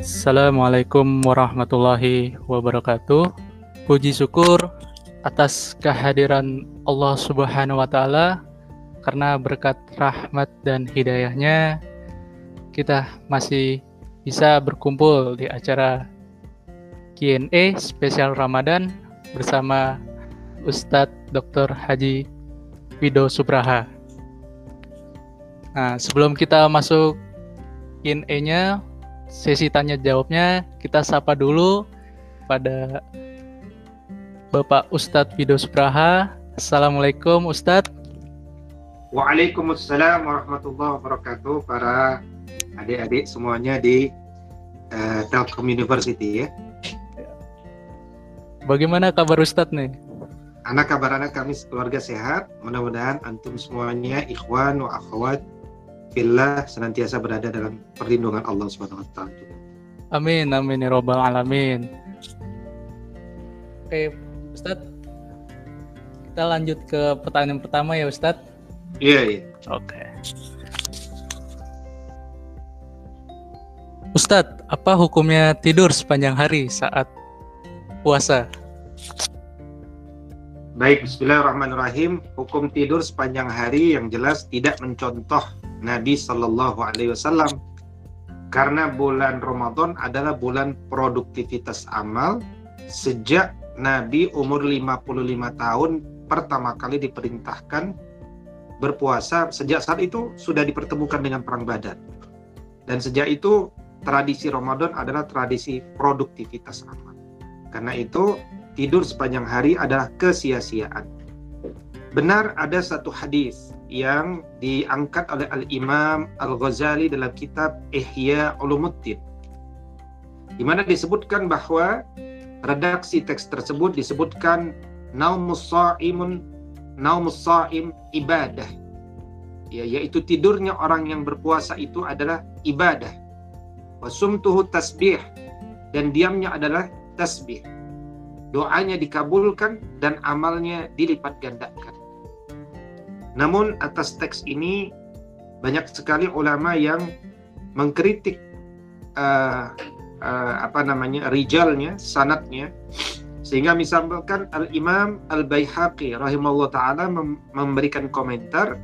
Assalamualaikum warahmatullahi wabarakatuh. Puji syukur atas kehadiran Allah Subhanahu wa taala karena berkat rahmat dan hidayahnya kita masih bisa berkumpul di acara Q&A spesial Ramadan bersama Ustadz Dr. Haji Wido Subraha. Nah, sebelum kita masuk Q&A-nya, sesi tanya jawabnya, kita sapa dulu pada Bapak Ustadz Wido Subraha. Assalamualaikum Ustadz. Waalaikumsalam warahmatullahi wabarakatuh para adik-adik semuanya di uh, Telkom University ya. Bagaimana kabar Ustadz nih? Anak kabar anak kami keluarga sehat. Mudah-mudahan antum semuanya ikhwan wa akhwat fillah senantiasa berada dalam perlindungan Allah Subhanahu wa taala. Amin amin ya robbal alamin. Oke, Ustadz. Kita lanjut ke pertanyaan pertama ya Ustadz. Iya, iya. Oke. Ustadz, apa hukumnya tidur sepanjang hari saat puasa? Baik, Bismillahirrahmanirrahim. Hukum tidur sepanjang hari yang jelas tidak mencontoh Nabi Shallallahu Alaihi Wasallam karena bulan Ramadan adalah bulan produktivitas amal sejak Nabi umur 55 tahun pertama kali diperintahkan berpuasa. Sejak saat itu sudah dipertemukan dengan perang Badar. Dan sejak itu tradisi Ramadan adalah tradisi produktivitas amal. Karena itu tidur sepanjang hari adalah kesia-siaan. Benar ada satu hadis yang diangkat oleh Al-Imam Al-Ghazali dalam kitab Ihya Ulumuddin. Di mana disebutkan bahwa redaksi teks tersebut disebutkan naumus saimun naumus saim ibadah. Ya yaitu tidurnya orang yang berpuasa itu adalah ibadah. Wasumtuhu tasbih dan diamnya adalah tasbih. Doanya dikabulkan dan amalnya dilipat gandakan namun atas teks ini banyak sekali ulama yang mengkritik uh, uh, apa namanya rijalnya, sanatnya sehingga misalkan Al Imam Al Baihaqi rahimahullah taala mem memberikan komentar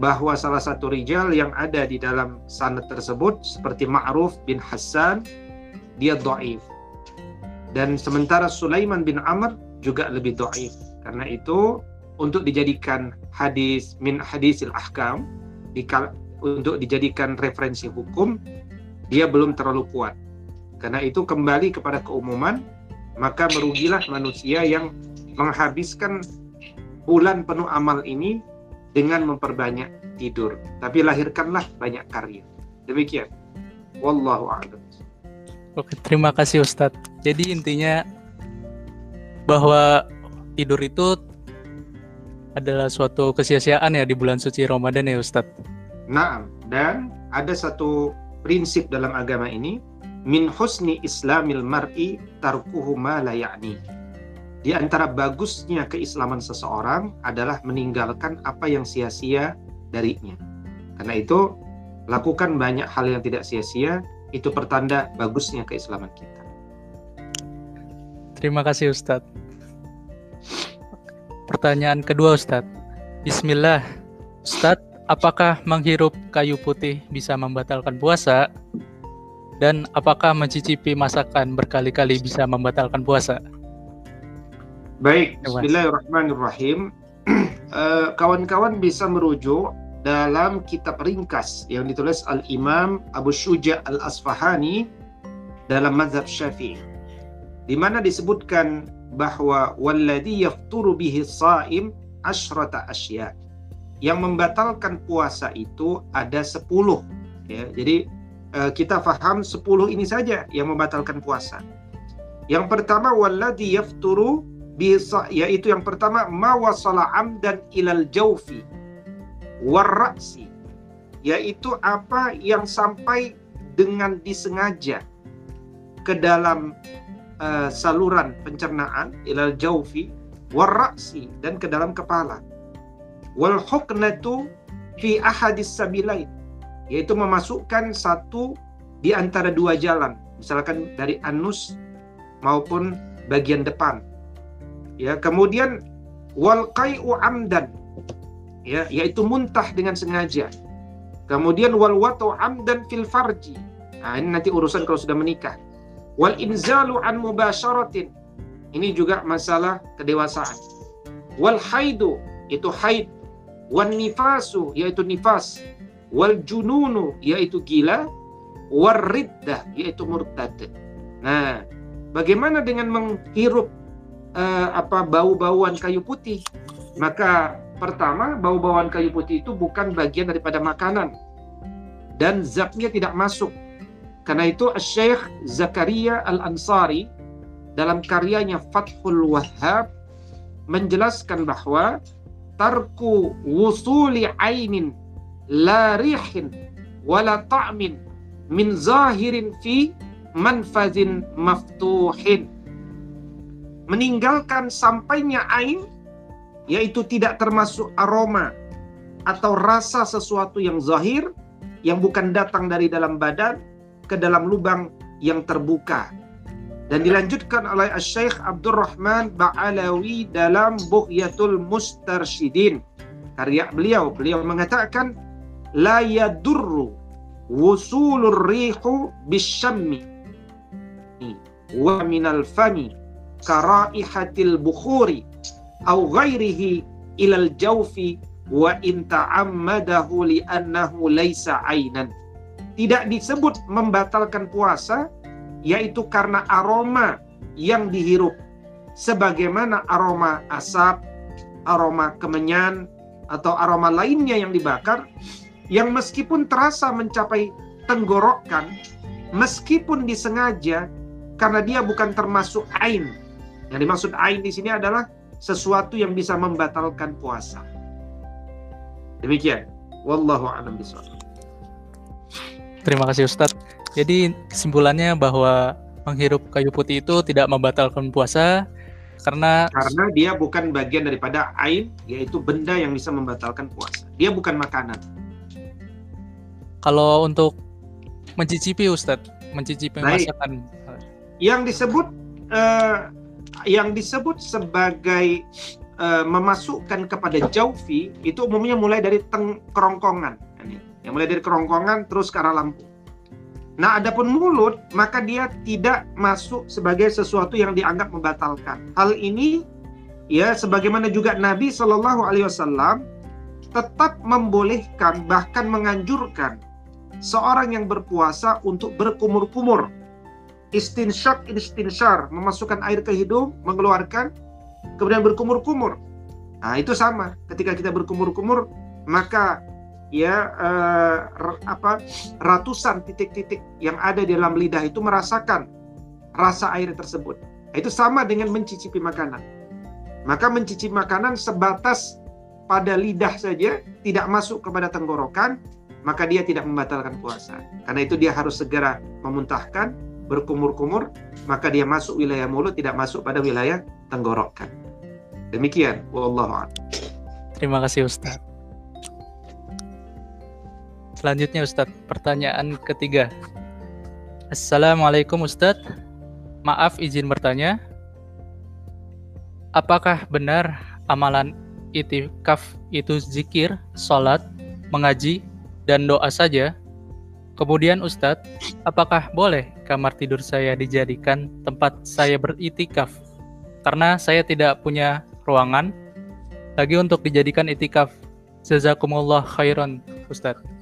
bahwa salah satu rijal yang ada di dalam sanad tersebut seperti Ma'ruf bin Hassan dia dhaif. Dan sementara Sulaiman bin Amr juga lebih dhaif. Karena itu untuk dijadikan hadis min hadisil ahkam untuk dijadikan referensi hukum dia belum terlalu kuat. Karena itu kembali kepada keumuman maka merugilah manusia yang menghabiskan bulan penuh amal ini dengan memperbanyak tidur. Tapi lahirkanlah banyak karya. Demikian. Wallahu a'lam. Oke, terima kasih Ustadz. Jadi intinya bahwa tidur itu adalah suatu kesia-siaan ya di bulan suci Ramadan ya Ustadz. Nah, dan ada satu prinsip dalam agama ini, min husni islamil mar'i tarkuhu ma la ya'ni. Di antara bagusnya keislaman seseorang adalah meninggalkan apa yang sia-sia darinya. Karena itu, lakukan banyak hal yang tidak sia-sia, itu pertanda bagusnya keislaman kita. Terima kasih Ustadz. Pertanyaan kedua Ustadz. Bismillah. Ustadz, apakah menghirup kayu putih bisa membatalkan puasa? Dan apakah mencicipi masakan berkali-kali bisa membatalkan puasa? Baik, Bismillahirrahmanirrahim. Eh, kawan-kawan bisa merujuk dalam kitab ringkas yang ditulis Al-Imam Abu Syuja Al-Asfahani dalam mazhab Syafi'i. Di mana disebutkan bahwa walladhi yafturu bihi saim asyrata asya. Yang membatalkan puasa itu ada 10 ya. Jadi uh, kita faham 10 ini saja yang membatalkan puasa. Yang pertama walladhi yafturu bisa yaitu yang pertama ma wasala amdan ilal jaufi warra'si yaitu apa yang sampai dengan disengaja ke dalam uh, saluran pencernaan ilal jaufi warraksi dan ke dalam kepala wal huknatu fi ahadis sabilain yaitu memasukkan satu di antara dua jalan, misalkan dari anus maupun bagian depan. Ya, kemudian wal qai'u amdan. Ya, yaitu muntah dengan sengaja. Kemudian wal watu amdan fil farji. Nah, ini nanti urusan kalau sudah menikah. Wal inzalu an mubasyaratin. Ini juga masalah kedewasaan. Wal haidu itu haid. Wan nifasu yaitu nifas. Wal jununu yaitu gila. War riddah yaitu murtad. Nah, bagaimana dengan menghirup uh, apa bau-bauan kayu putih? Maka pertama bau-bauan kayu putih itu bukan bagian daripada makanan dan zatnya tidak masuk. Karena itu Syekh Zakaria Al-Ansari dalam karyanya Fathul Wahhab menjelaskan bahwa tarku wusuli ainin la rihin wala ta'min min zahirin fi manfazin maftuhin. Meninggalkan sampainya ain yaitu tidak termasuk aroma atau rasa sesuatu yang zahir yang bukan datang dari dalam badan ke dalam lubang yang terbuka dan dilanjutkan oleh Syekh Abdurrahman Ba'alawi dalam Bughyatul Mustarsyidin. Karya beliau, beliau mengatakan la yadurru wusulur rihu bisyammi wa minal fami karaihatil bukhuri au ghairihi ilal jawfi wa in ta'ammadahu li'annahu laisa ainan. Tidak disebut membatalkan puasa yaitu karena aroma yang dihirup sebagaimana aroma asap, aroma kemenyan atau aroma lainnya yang dibakar yang meskipun terasa mencapai tenggorokan meskipun disengaja karena dia bukan termasuk ain. Yang dimaksud ain di sini adalah sesuatu yang bisa membatalkan puasa. Demikian. Wallahu a'lam. Terima kasih Ustadz. Jadi kesimpulannya bahwa menghirup kayu putih itu tidak membatalkan puasa karena karena dia bukan bagian daripada air yaitu benda yang bisa membatalkan puasa. Dia bukan makanan. Kalau untuk mencicipi Ustadz, mencicipi Baik. masakan yang disebut uh, yang disebut sebagai uh, memasukkan kepada jaufi itu umumnya mulai dari teng kerongkongan. Yang mulai dari kerongkongan terus ke arah lambung. Nah, adapun mulut, maka dia tidak masuk sebagai sesuatu yang dianggap membatalkan. Hal ini, ya, sebagaimana juga Nabi Shallallahu Alaihi Wasallam tetap membolehkan bahkan menganjurkan seorang yang berpuasa untuk berkumur-kumur. Istinsyak, istinsyar, memasukkan air ke hidung, mengeluarkan, kemudian berkumur-kumur. Nah, itu sama. Ketika kita berkumur-kumur, maka ya uh, apa ratusan titik-titik yang ada di dalam lidah itu merasakan rasa air tersebut. Itu sama dengan mencicipi makanan. Maka mencicipi makanan sebatas pada lidah saja, tidak masuk kepada tenggorokan, maka dia tidak membatalkan puasa. Karena itu dia harus segera memuntahkan, berkumur-kumur, maka dia masuk wilayah mulut, tidak masuk pada wilayah tenggorokan. Demikian, wallahu Terima kasih Ustaz. Selanjutnya Ustadz, pertanyaan ketiga. Assalamualaikum Ustadz. Maaf izin bertanya. Apakah benar amalan itikaf itu zikir, sholat, mengaji, dan doa saja? Kemudian Ustadz, apakah boleh kamar tidur saya dijadikan tempat saya beritikaf? Karena saya tidak punya ruangan lagi untuk dijadikan itikaf. Jazakumullah khairan, Ustadz.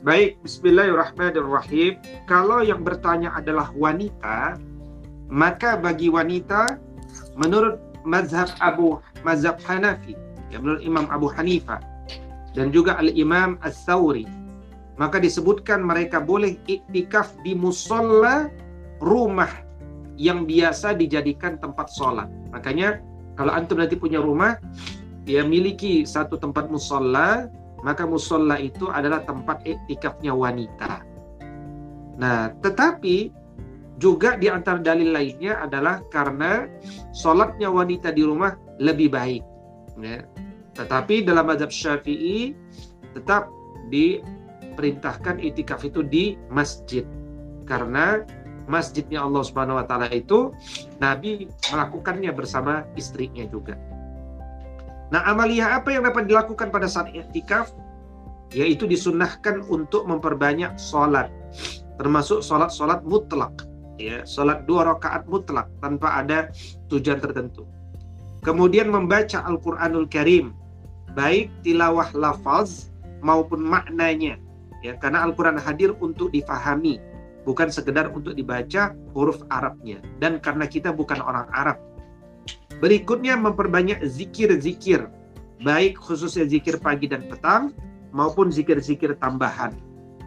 Baik, bismillahirrahmanirrahim. Kalau yang bertanya adalah wanita, maka bagi wanita menurut mazhab Abu mazhab Hanafi, ya menurut Imam Abu Hanifah dan juga Al-Imam As-Sawri, maka disebutkan mereka boleh iktikaf di musola rumah yang biasa dijadikan tempat sholat. Makanya kalau antum nanti punya rumah, dia miliki satu tempat musola maka musola itu adalah tempat iktikafnya wanita. Nah, tetapi juga di antara dalil lainnya adalah karena sholatnya wanita di rumah lebih baik. Ya. Tetapi dalam mazhab syafi'i tetap di perintahkan itikaf itu di masjid karena masjidnya Allah Subhanahu wa taala itu Nabi melakukannya bersama istrinya juga. Nah, amalia apa yang dapat dilakukan pada saat itikaf? Yaitu disunnahkan untuk memperbanyak sholat, termasuk sholat-sholat mutlak, ya, sholat dua rakaat mutlak tanpa ada tujuan tertentu. Kemudian membaca Al-Quranul Karim, baik tilawah lafaz maupun maknanya, ya, karena Al-Quran hadir untuk difahami, bukan sekedar untuk dibaca huruf Arabnya. Dan karena kita bukan orang Arab, Berikutnya memperbanyak zikir-zikir, baik khususnya zikir pagi dan petang maupun zikir-zikir tambahan.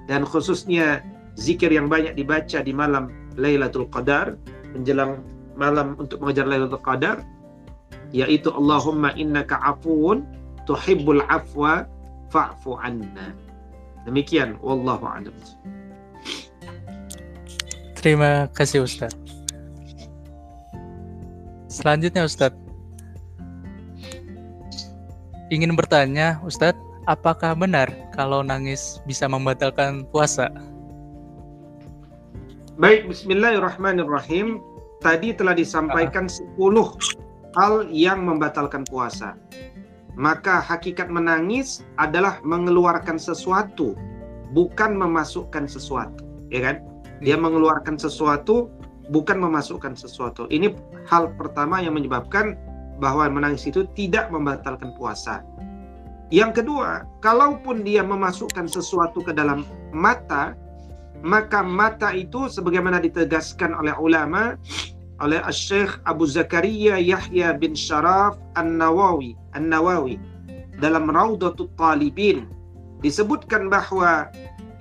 Dan khususnya zikir yang banyak dibaca di malam Lailatul Qadar, menjelang malam untuk mengejar Lailatul Qadar, yaitu Allahumma innaka afuun tuhibbul afwa fa'fu anna. Demikian wallahu a'lam. Terima kasih Ustaz. Selanjutnya Ustadz, ingin bertanya Ustadz, apakah benar kalau nangis bisa membatalkan puasa? Baik, Bismillahirrahmanirrahim. Tadi telah disampaikan 10 hal yang membatalkan puasa. Maka hakikat menangis adalah mengeluarkan sesuatu, bukan memasukkan sesuatu, ya kan? Dia hmm. mengeluarkan sesuatu bukan memasukkan sesuatu. Ini hal pertama yang menyebabkan bahwa menangis itu tidak membatalkan puasa. Yang kedua, kalaupun dia memasukkan sesuatu ke dalam mata, maka mata itu sebagaimana ditegaskan oleh ulama oleh Syekh Abu Zakaria Yahya bin Sharaf An-Nawawi An-Nawawi dalam Raudatul Talibin disebutkan bahwa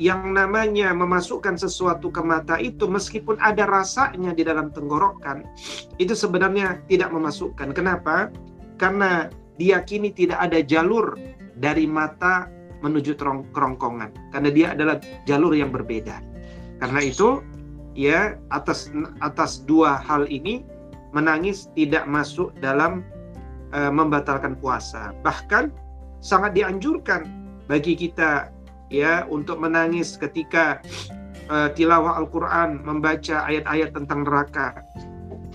yang namanya memasukkan sesuatu ke mata itu meskipun ada rasanya di dalam tenggorokan itu sebenarnya tidak memasukkan. Kenapa? Karena diyakini tidak ada jalur dari mata menuju kerongkongan karena dia adalah jalur yang berbeda. Karena itu ya atas atas dua hal ini menangis tidak masuk dalam uh, membatalkan puasa. Bahkan sangat dianjurkan bagi kita ya untuk menangis ketika uh, tilawah Al-Qur'an, membaca ayat-ayat tentang neraka.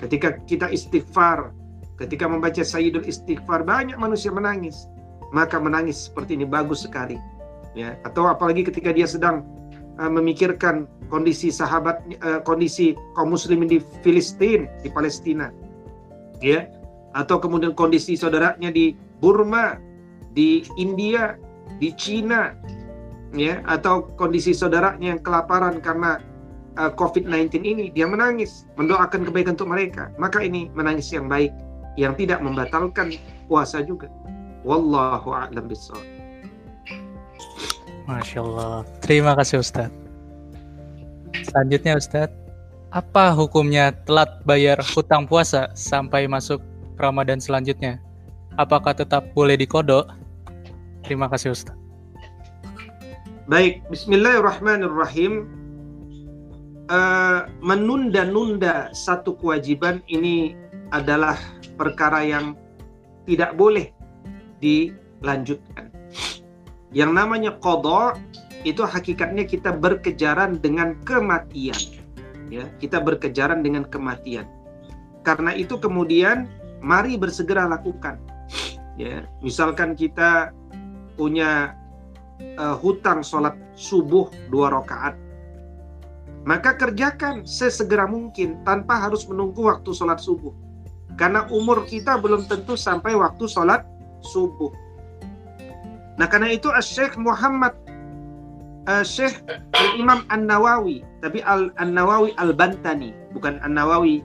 Ketika kita istighfar, ketika membaca Sayyidul Istighfar banyak manusia menangis. Maka menangis seperti ini bagus sekali. Ya, atau apalagi ketika dia sedang uh, memikirkan kondisi sahabat uh, kondisi kaum muslimin di Filistin, di Palestina. Ya. Atau kemudian kondisi saudaranya di Burma, di India, di Cina, ya atau kondisi saudaranya yang kelaparan karena uh, COVID-19 ini dia menangis mendoakan kebaikan untuk mereka. Maka ini menangis yang baik yang tidak membatalkan puasa juga. Wallahu a'lam bishawab Masya Allah. Terima kasih Ustadz selanjutnya Ustadz apa hukumnya telat bayar hutang puasa sampai masuk Ramadan selanjutnya? Apakah tetap boleh dikodok? Terima kasih Ustadz Baik, Bismillahirrahmanirrahim. Uh, menunda-nunda satu kewajiban ini adalah perkara yang tidak boleh dilanjutkan. Yang namanya kodok itu hakikatnya kita berkejaran dengan kematian. Ya, kita berkejaran dengan kematian. Karena itu kemudian mari bersegera lakukan. Ya, misalkan kita punya uh, hutang sholat subuh dua rakaat, maka kerjakan sesegera mungkin tanpa harus menunggu waktu sholat subuh. Karena umur kita belum tentu sampai waktu sholat subuh. Nah karena itu Syekh Muhammad uh, Syekh Imam An Nawawi, tapi Al An Nawawi Al Bantani, bukan An Nawawi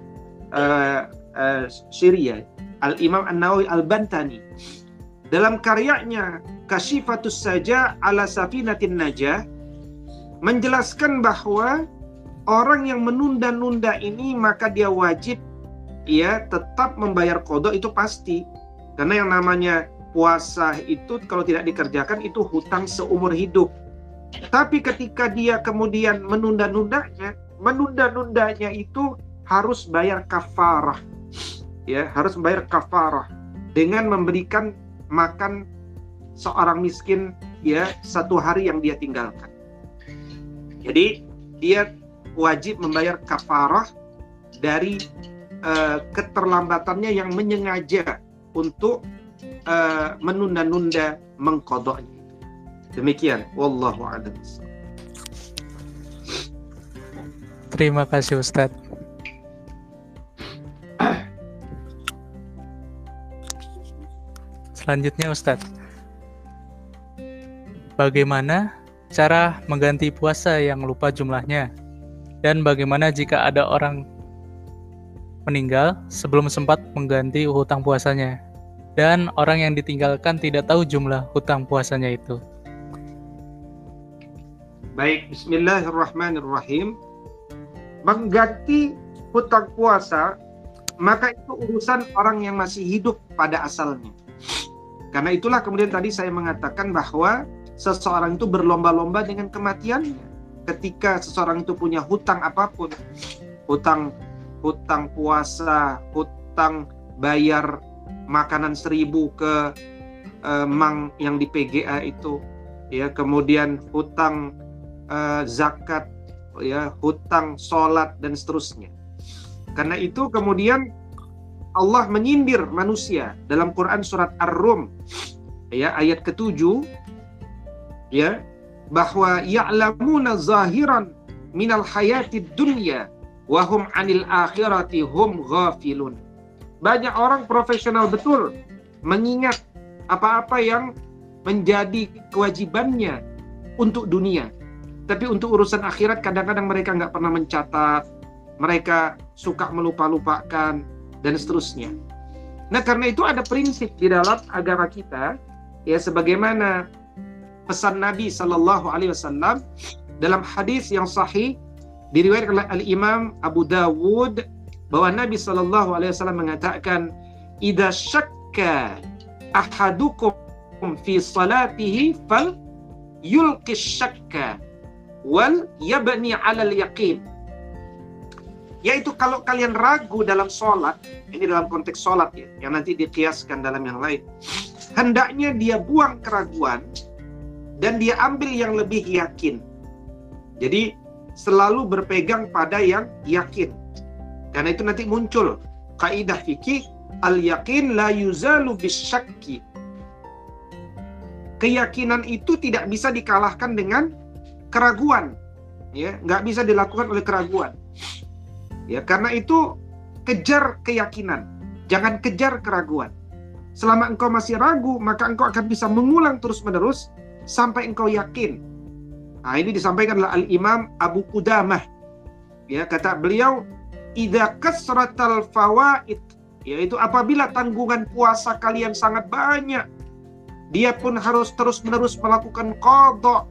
uh, uh, Syria, Al Imam An Nawawi Al Bantani. Dalam karyanya Kashifatus Saja ala Safinatin Najah menjelaskan bahwa orang yang menunda-nunda ini maka dia wajib ya tetap membayar kodok itu pasti. Karena yang namanya puasa itu kalau tidak dikerjakan itu hutang seumur hidup. Tapi ketika dia kemudian menunda-nundanya menunda-nundanya itu harus bayar kafarah ya harus bayar kafarah dengan memberikan makan seorang miskin ya satu hari yang dia tinggalkan. Jadi dia wajib membayar kafarah dari uh, keterlambatannya yang menyengaja untuk uh, menunda-nunda mengkodoknya. Demikian, wallahu a'lam. Terima kasih Ustadz. Selanjutnya Ustadz, bagaimana cara mengganti puasa yang lupa jumlahnya? Dan bagaimana jika ada orang meninggal sebelum sempat mengganti hutang puasanya? Dan orang yang ditinggalkan tidak tahu jumlah hutang puasanya itu. Baik, bismillahirrahmanirrahim. Mengganti hutang puasa, maka itu urusan orang yang masih hidup pada asalnya. Karena itulah kemudian tadi saya mengatakan bahwa seseorang itu berlomba-lomba dengan kematiannya. Ketika seseorang itu punya hutang apa pun, hutang hutang puasa, hutang bayar makanan seribu ke uh, mang yang di PGA itu, ya kemudian hutang uh, zakat, ya hutang sholat dan seterusnya. Karena itu kemudian Allah menyindir manusia dalam Quran surat Ar-Rum ya ayat ketujuh ya bahwa ya'lamuna zahiran minal hayati dunya wa hum 'anil akhirati hum ghafilun. Banyak orang profesional betul mengingat apa-apa yang menjadi kewajibannya untuk dunia. Tapi untuk urusan akhirat kadang-kadang mereka nggak pernah mencatat, mereka suka melupa-lupakan, dan seterusnya. Nah, karena itu ada prinsip di dalam agama kita ya sebagaimana pesan Nabi Shallallahu alaihi wasallam dalam hadis yang sahih diriwayatkan oleh Al-Imam Abu Dawud bahwa Nabi Shallallahu alaihi wasallam mengatakan idza syakka ahadukum fi salatihi fal yulqi syakka wal yabni 'ala al-yaqin yaitu kalau kalian ragu dalam sholat, ini dalam konteks sholat ya, yang nanti dikiaskan dalam yang lain. Hendaknya dia buang keraguan dan dia ambil yang lebih yakin. Jadi selalu berpegang pada yang yakin. Karena itu nanti muncul kaidah fikih al yakin la yuzalu bisyakki. Keyakinan itu tidak bisa dikalahkan dengan keraguan. Ya, nggak bisa dilakukan oleh keraguan. Ya, karena itu kejar keyakinan, jangan kejar keraguan. Selama engkau masih ragu, maka engkau akan bisa mengulang terus-menerus sampai engkau yakin. Nah, ini disampaikan oleh Al-Imam Abu Qudamah. Ya, kata beliau, "Idza kasratal fawaid" yaitu apabila tanggungan puasa kalian sangat banyak, dia pun harus terus-menerus melakukan kodok.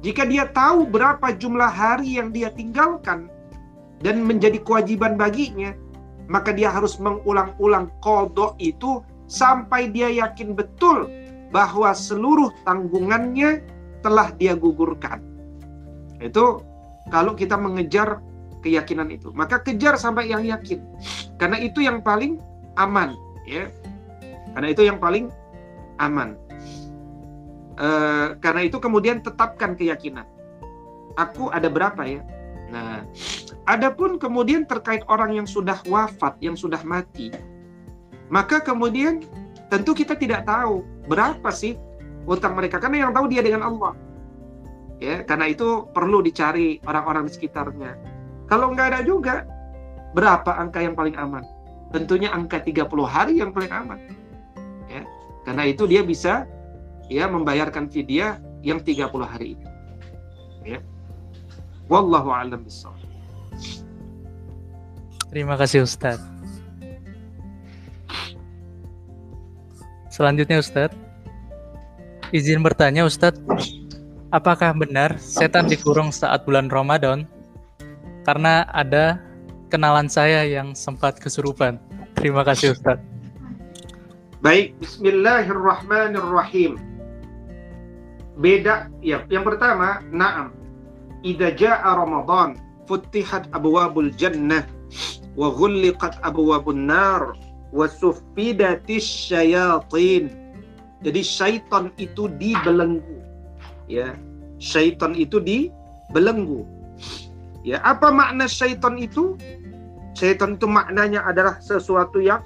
Jika dia tahu berapa jumlah hari yang dia tinggalkan, dan menjadi kewajiban baginya, maka dia harus mengulang-ulang kodok itu sampai dia yakin betul bahwa seluruh tanggungannya telah dia gugurkan. Itu kalau kita mengejar keyakinan itu, maka kejar sampai yang yakin. Karena itu yang paling aman, ya. Karena itu yang paling aman. E, karena itu kemudian tetapkan keyakinan. Aku ada berapa ya? Nah, Adapun kemudian terkait orang yang sudah wafat, yang sudah mati, maka kemudian tentu kita tidak tahu berapa sih utang mereka karena yang tahu dia dengan Allah. Ya, karena itu perlu dicari orang-orang di sekitarnya. Kalau nggak ada juga, berapa angka yang paling aman? Tentunya angka 30 hari yang paling aman. Ya, karena itu dia bisa ya membayarkan fidyah yang 30 hari itu. Ya. Wallahu a'lam bishawab. Terima kasih Ustadz. Selanjutnya Ustadz, izin bertanya Ustadz, apakah benar setan dikurung saat bulan Ramadan? Karena ada kenalan saya yang sempat kesurupan. Terima kasih Ustadz. Baik, Bismillahirrahmanirrahim. Beda, ya. Yang pertama, naam. Idza jaa Ramadan, futihat abwabul jannah wa ghulliqat abwabun nar wa suffidatis syayatin. Jadi syaitan itu dibelenggu. Ya. Syaitan itu di belenggu. Ya, apa makna syaitan itu? Syaitan itu maknanya adalah sesuatu yang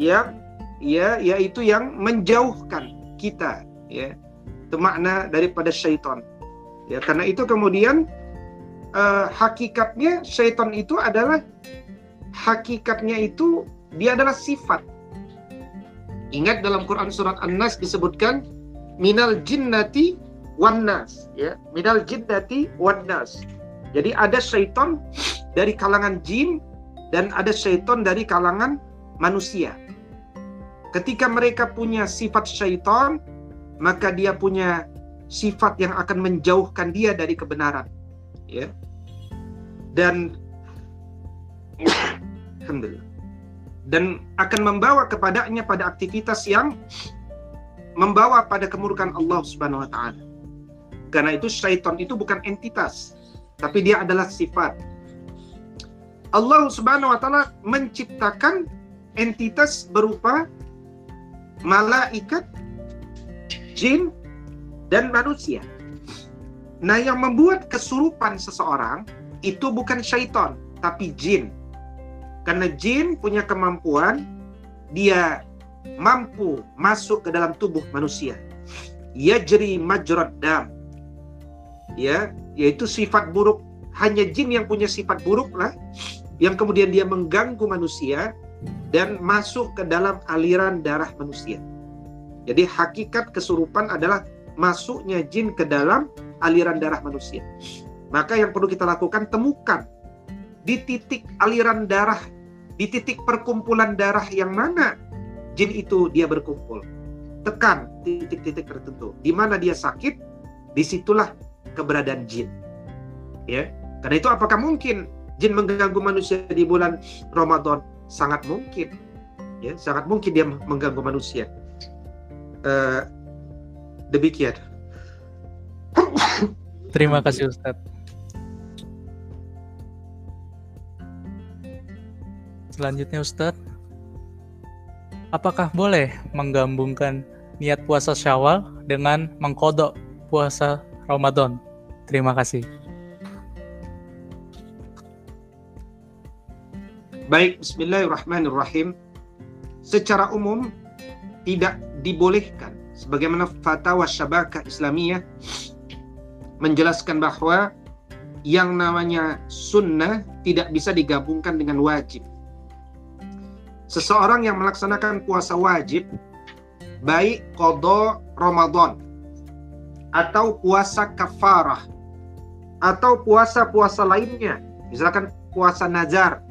yang ya yaitu yang menjauhkan kita ya. Itu makna daripada syaitan. Ya, karena itu kemudian uh, hakikatnya syaitan itu adalah hakikatnya itu dia adalah sifat. Ingat dalam Quran surat An-Nas disebutkan minal jinnati wan nas ya, minal jinnati wan nas. Jadi ada syaitan dari kalangan jin dan ada syaitan dari kalangan manusia. Ketika mereka punya sifat syaitan, maka dia punya sifat yang akan menjauhkan dia dari kebenaran. Ya. Dan alhamdulillah. Dan akan membawa kepadanya pada aktivitas yang membawa pada kemurkaan Allah Subhanahu wa taala. Karena itu syaitan itu bukan entitas, tapi dia adalah sifat. Allah Subhanahu wa taala menciptakan entitas berupa malaikat, jin, dan manusia. Nah, yang membuat kesurupan seseorang itu bukan syaitan, tapi jin. Karena jin punya kemampuan dia mampu masuk ke dalam tubuh manusia. Yajri majrad dam. Ya, yaitu sifat buruk hanya jin yang punya sifat buruk lah yang kemudian dia mengganggu manusia dan masuk ke dalam aliran darah manusia. Jadi hakikat kesurupan adalah masuknya jin ke dalam aliran darah manusia. Maka yang perlu kita lakukan temukan di titik aliran darah, di titik perkumpulan darah yang mana jin itu dia berkumpul. Tekan titik-titik tertentu. Di mana dia sakit, di situlah keberadaan jin. Ya, karena itu apakah mungkin jin mengganggu manusia di bulan Ramadan? Sangat mungkin. Ya, sangat mungkin dia mengganggu manusia. Uh, demikian. Terima kasih Ustadz. Selanjutnya Ustadz, apakah boleh menggabungkan niat puasa Syawal dengan mengkodok puasa Ramadan? Terima kasih. Baik, bismillahirrahmanirrahim. Secara umum tidak dibolehkan sebagaimana fatwa Syabakah Islamiyah menjelaskan bahwa yang namanya sunnah tidak bisa digabungkan dengan wajib. Seseorang yang melaksanakan puasa wajib baik kodo Ramadan atau puasa kafarah atau puasa-puasa lainnya misalkan puasa nazar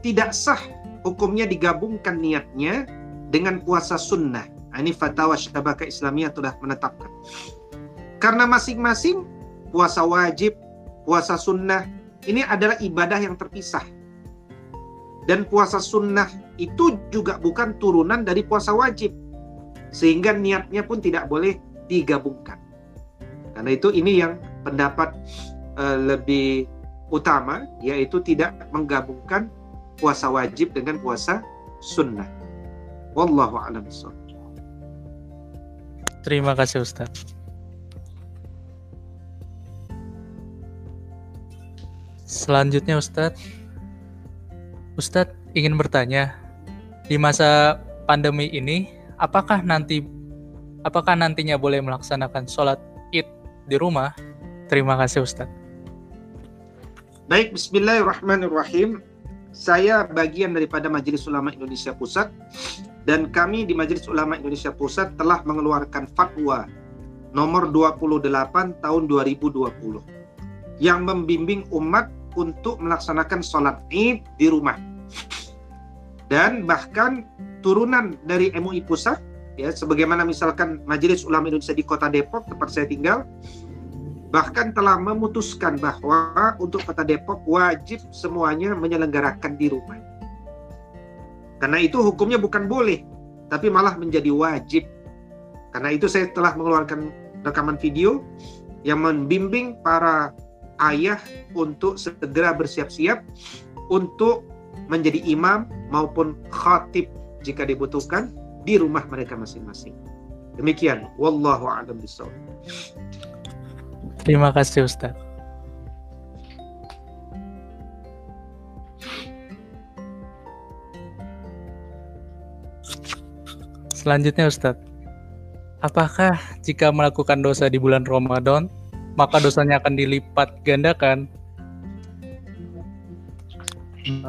tidak sah hukumnya digabungkan niatnya dengan puasa sunnah. Nah, ini fatwa Syabaka Islamiyah sudah menetapkan. Karena masing-masing puasa wajib, puasa sunnah, ini adalah ibadah yang terpisah. Dan puasa sunnah itu juga bukan turunan dari puasa wajib. Sehingga niatnya pun tidak boleh digabungkan. Karena itu ini yang pendapat uh, lebih utama, yaitu tidak menggabungkan puasa wajib dengan puasa sunnah. Wallahu a'lam Terima kasih Ustaz. Selanjutnya Ustaz. Ustaz ingin bertanya, di masa pandemi ini apakah nanti apakah nantinya boleh melaksanakan sholat id di rumah? Terima kasih Ustaz. Baik, bismillahirrahmanirrahim saya bagian daripada Majelis Ulama Indonesia Pusat dan kami di Majelis Ulama Indonesia Pusat telah mengeluarkan fatwa nomor 28 tahun 2020 yang membimbing umat untuk melaksanakan sholat id di rumah dan bahkan turunan dari MUI Pusat ya sebagaimana misalkan Majelis Ulama Indonesia di Kota Depok tempat saya tinggal bahkan telah memutuskan bahwa untuk Kota Depok wajib semuanya menyelenggarakan di rumah. Karena itu hukumnya bukan boleh, tapi malah menjadi wajib. Karena itu saya telah mengeluarkan rekaman video yang membimbing para ayah untuk segera bersiap-siap untuk menjadi imam maupun khatib jika dibutuhkan di rumah mereka masing-masing. Demikian, wallahu a'lam bishawab. Terima kasih Ustaz. Selanjutnya Ustadz, apakah jika melakukan dosa di bulan Ramadan, maka dosanya akan dilipat gandakan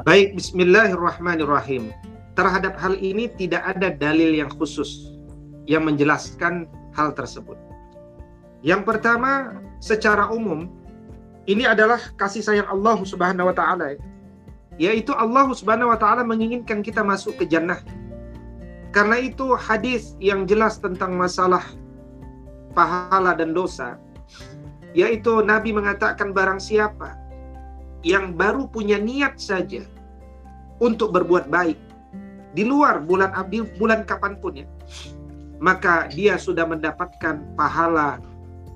Baik, bismillahirrahmanirrahim. Terhadap hal ini tidak ada dalil yang khusus yang menjelaskan hal tersebut. Yang pertama, secara umum, ini adalah kasih sayang Allah Subhanahu wa taala. Yaitu Allah Subhanahu wa taala menginginkan kita masuk ke jannah karena itu hadis yang jelas tentang masalah pahala dan dosa yaitu Nabi mengatakan barang siapa yang baru punya niat saja untuk berbuat baik di luar bulan abdi bulan kapan pun ya maka dia sudah mendapatkan pahala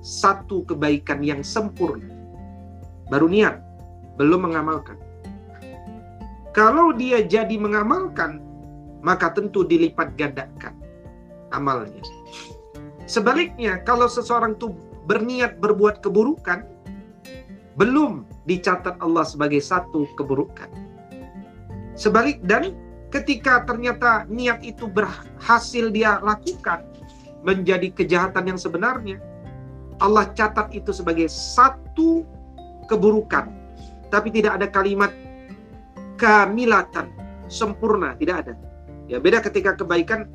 satu kebaikan yang sempurna baru niat belum mengamalkan kalau dia jadi mengamalkan maka tentu dilipat gandakan amalnya. Sebaliknya, kalau seseorang itu berniat berbuat keburukan, belum dicatat Allah sebagai satu keburukan. Sebalik dan ketika ternyata niat itu berhasil dia lakukan menjadi kejahatan yang sebenarnya, Allah catat itu sebagai satu keburukan. Tapi tidak ada kalimat kamilatan, sempurna, tidak ada. Ya, beda ketika kebaikan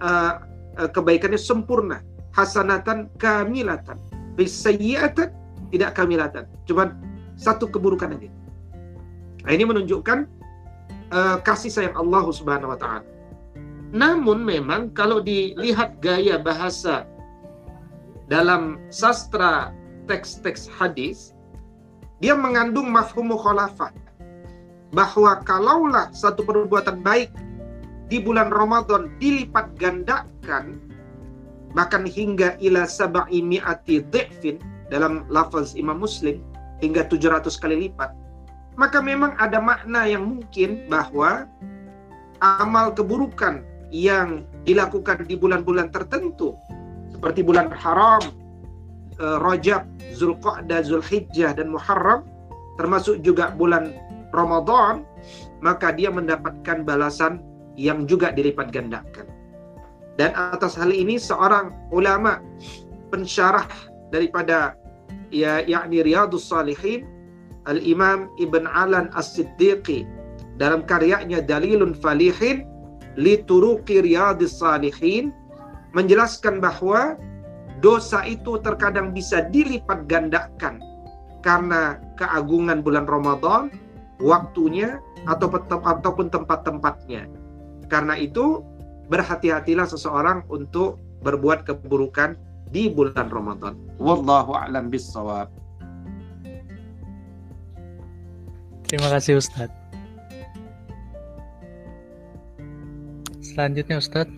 uh, uh, kebaikannya sempurna, hasanatan kamilatan. Bisayyi'atan tidak kamilatan. Cuma satu keburukan aja. Nah, ini menunjukkan uh, kasih sayang Allah Subhanahu wa taala. Namun memang kalau dilihat gaya bahasa dalam sastra teks-teks hadis, dia mengandung mafhum mukhalafah bahwa kalaulah satu perbuatan baik di bulan Ramadan dilipat gandakan bahkan hingga ila sab'i mi'ati dalam lafaz Imam Muslim hingga 700 kali lipat maka memang ada makna yang mungkin bahwa amal keburukan yang dilakukan di bulan-bulan tertentu seperti bulan haram eh, Rajab, Zulqa'dah, Zulhijjah dan Muharram termasuk juga bulan Ramadan maka dia mendapatkan balasan yang juga dilipat gandakan. Dan atas hal ini seorang ulama pensyarah daripada ya yakni Riyadus Salihin Al-Imam Ibn Alan As-Siddiqi dalam karyanya Dalilun Falihin li turuqi Riyadus Salihin menjelaskan bahwa dosa itu terkadang bisa dilipat gandakan karena keagungan bulan Ramadan, waktunya atau ataupun tempat-tempatnya. Karena itu berhati-hatilah seseorang untuk berbuat keburukan di bulan Ramadan. Wallahu a'lam bissawab. Terima kasih Ustadz. Selanjutnya Ustadz.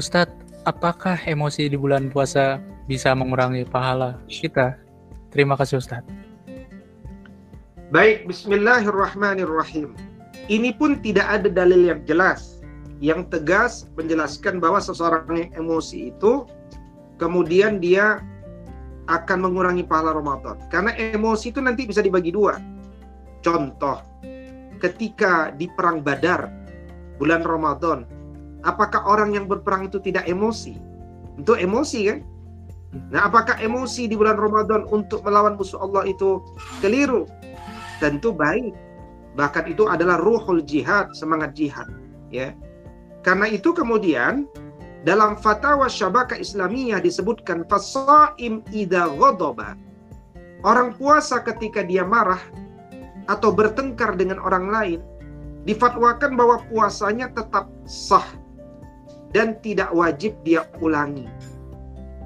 Ustadz, apakah emosi di bulan puasa bisa mengurangi pahala kita? Terima kasih Ustadz. Baik, bismillahirrahmanirrahim ini pun tidak ada dalil yang jelas yang tegas menjelaskan bahwa seseorang yang emosi itu kemudian dia akan mengurangi pahala Ramadan. Karena emosi itu nanti bisa dibagi dua. Contoh, ketika di perang Badar bulan Ramadan, apakah orang yang berperang itu tidak emosi? Itu emosi kan? Nah, apakah emosi di bulan Ramadan untuk melawan musuh Allah itu keliru? Tentu baik bahkan itu adalah ruhul jihad semangat jihad ya karena itu kemudian dalam fatwa syabaka islamiyah disebutkan fasaim ida ghadaba orang puasa ketika dia marah atau bertengkar dengan orang lain difatwakan bahwa puasanya tetap sah dan tidak wajib dia ulangi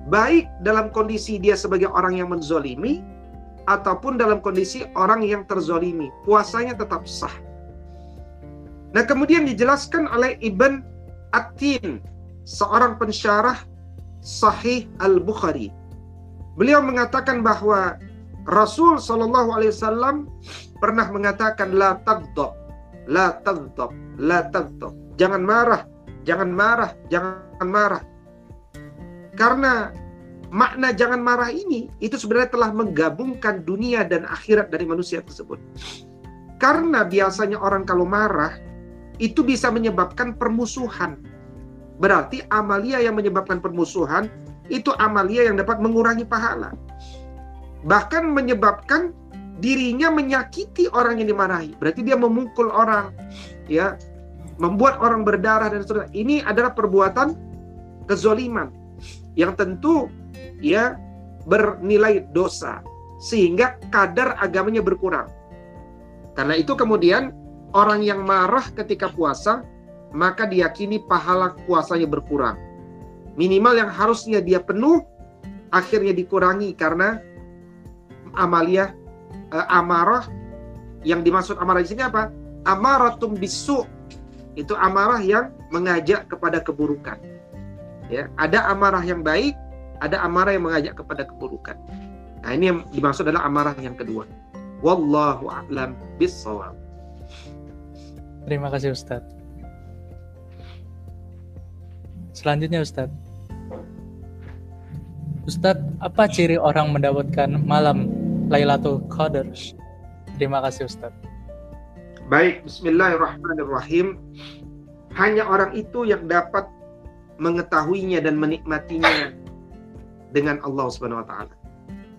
baik dalam kondisi dia sebagai orang yang menzolimi ataupun dalam kondisi orang yang terzolimi. Puasanya tetap sah. Nah kemudian dijelaskan oleh Ibn Atin, seorang pensyarah Sahih Al-Bukhari. Beliau mengatakan bahwa Rasul Shallallahu Alaihi Wasallam pernah mengatakan la tagdob, la tagdob, la tagdob. Jangan marah, jangan marah, jangan marah. Karena makna jangan marah ini itu sebenarnya telah menggabungkan dunia dan akhirat dari manusia tersebut. Karena biasanya orang kalau marah itu bisa menyebabkan permusuhan. Berarti amalia yang menyebabkan permusuhan itu amalia yang dapat mengurangi pahala. Bahkan menyebabkan dirinya menyakiti orang yang dimarahi. Berarti dia memukul orang, ya, membuat orang berdarah dan seterusnya. Ini adalah perbuatan kezoliman yang tentu ya bernilai dosa sehingga kadar agamanya berkurang. Karena itu kemudian orang yang marah ketika puasa maka diyakini pahala puasanya berkurang. Minimal yang harusnya dia penuh akhirnya dikurangi karena amalia uh, amarah yang dimaksud amarah di sini apa? Amaratum bisu itu amarah yang mengajak kepada keburukan. Ya, ada amarah yang baik, ada amarah yang mengajak kepada keburukan. Nah, ini yang dimaksud adalah amarah yang kedua. Wallahu a'lam bissawab. Terima kasih Ustadz. Selanjutnya Ustadz. Ustadz, apa ciri orang mendapatkan malam Lailatul Qadar? Terima kasih Ustadz. Baik, bismillahirrahmanirrahim. Hanya orang itu yang dapat mengetahuinya dan menikmatinya dengan Allah Subhanahu wa taala.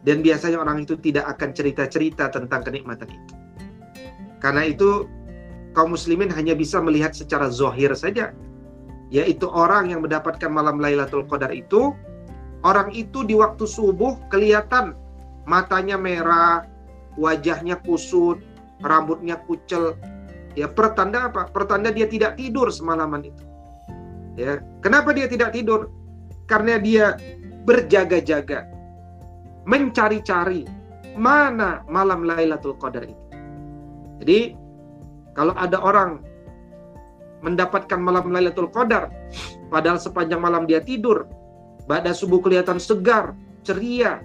Dan biasanya orang itu tidak akan cerita-cerita tentang kenikmatan itu. Karena itu kaum muslimin hanya bisa melihat secara zohir saja yaitu orang yang mendapatkan malam Lailatul Qadar itu orang itu di waktu subuh kelihatan matanya merah, wajahnya kusut, rambutnya kucel. Ya, pertanda apa? Pertanda dia tidak tidur semalaman itu. Ya, kenapa dia tidak tidur? Karena dia berjaga-jaga, mencari-cari mana malam Lailatul Qadar itu. Jadi, kalau ada orang mendapatkan malam Lailatul Qadar. Padahal sepanjang malam dia tidur. Pada subuh kelihatan segar ceria.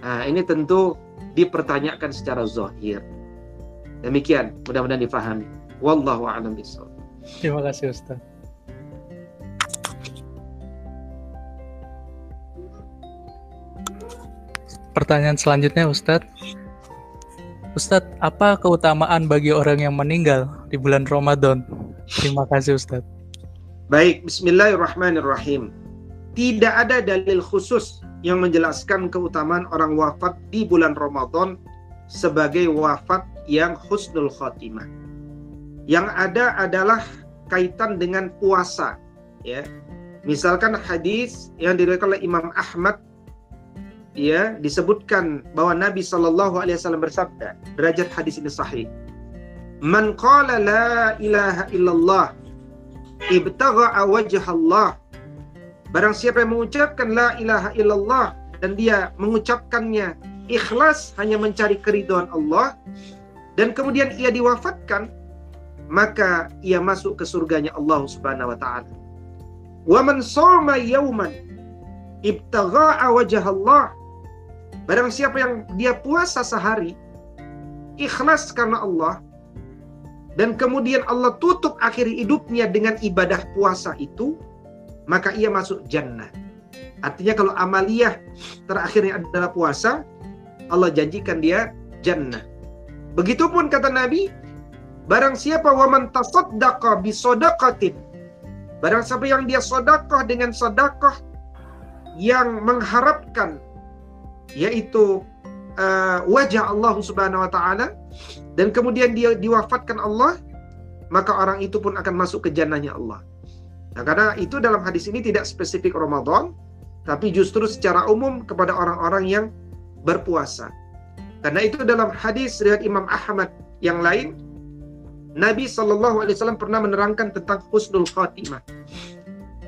Nah ini tentu dipertanyakan secara zahir. Demikian mudah-mudahan difahami. Wallahu a'lam bishawab. Terima kasih Ustaz. Pertanyaan selanjutnya Ustadz Ustadz, apa keutamaan bagi orang yang meninggal di bulan Ramadan? Terima kasih Ustadz. Baik, bismillahirrahmanirrahim. Tidak ada dalil khusus yang menjelaskan keutamaan orang wafat di bulan Ramadan sebagai wafat yang husnul khotimah. Yang ada adalah kaitan dengan puasa, ya. Misalkan hadis yang diriwayatkan oleh Imam Ahmad ya disebutkan bahwa Nabi Shallallahu Alaihi Wasallam bersabda derajat hadis ini sahih man qala la ilaha illallah ibtagha wajh Allah barang siapa yang mengucapkan la ilaha illallah dan dia mengucapkannya ikhlas hanya mencari keridhaan Allah dan kemudian ia diwafatkan maka ia masuk ke surganya Allah Subhanahu wa taala. Wa man shoma yauman wajh Allah Barang siapa yang dia puasa sehari, ikhlas karena Allah, dan kemudian Allah tutup akhir hidupnya dengan ibadah puasa itu, maka ia masuk jannah. Artinya kalau amaliyah terakhirnya adalah puasa, Allah janjikan dia jannah. Begitupun kata Nabi, barang siapa waman tasaddaqa bisodaqatin, barang siapa yang dia sodakoh dengan sodakoh yang mengharapkan yaitu uh, wajah Allah Subhanahu wa taala dan kemudian dia diwafatkan Allah maka orang itu pun akan masuk ke jannahnya Allah. Nah, karena itu dalam hadis ini tidak spesifik Ramadan tapi justru secara umum kepada orang-orang yang berpuasa. Karena itu dalam hadis riwayat Imam Ahmad yang lain Nabi Shallallahu Alaihi Wasallam pernah menerangkan tentang husnul khatimah,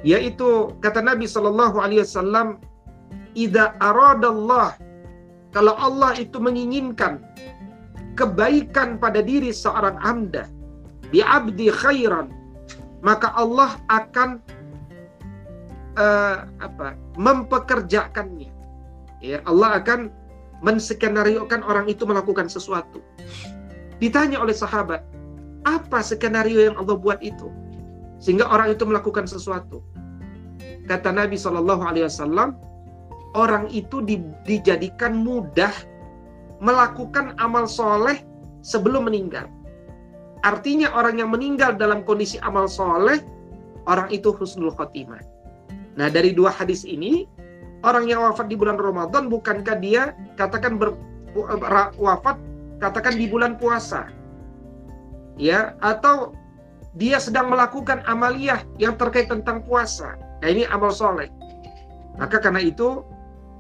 yaitu kata Nabi Shallallahu Alaihi Wasallam idza aradallah kalau Allah itu menginginkan kebaikan pada diri seorang hamba bi abdi khairan maka Allah akan uh, apa mempekerjakannya. Ya Allah akan menskenariokan orang itu melakukan sesuatu. Ditanya oleh sahabat apa skenario yang Allah buat itu? Sehingga orang itu melakukan sesuatu. Kata Nabi Shallallahu Alaihi Wasallam orang itu di, dijadikan mudah melakukan amal soleh sebelum meninggal. Artinya orang yang meninggal dalam kondisi amal soleh, orang itu husnul khotimah. Nah, dari dua hadis ini, orang yang wafat di bulan Ramadan bukankah dia katakan ber, wafat katakan di bulan puasa? Ya, atau dia sedang melakukan amaliyah yang terkait tentang puasa. Nah, ini amal soleh. Maka karena itu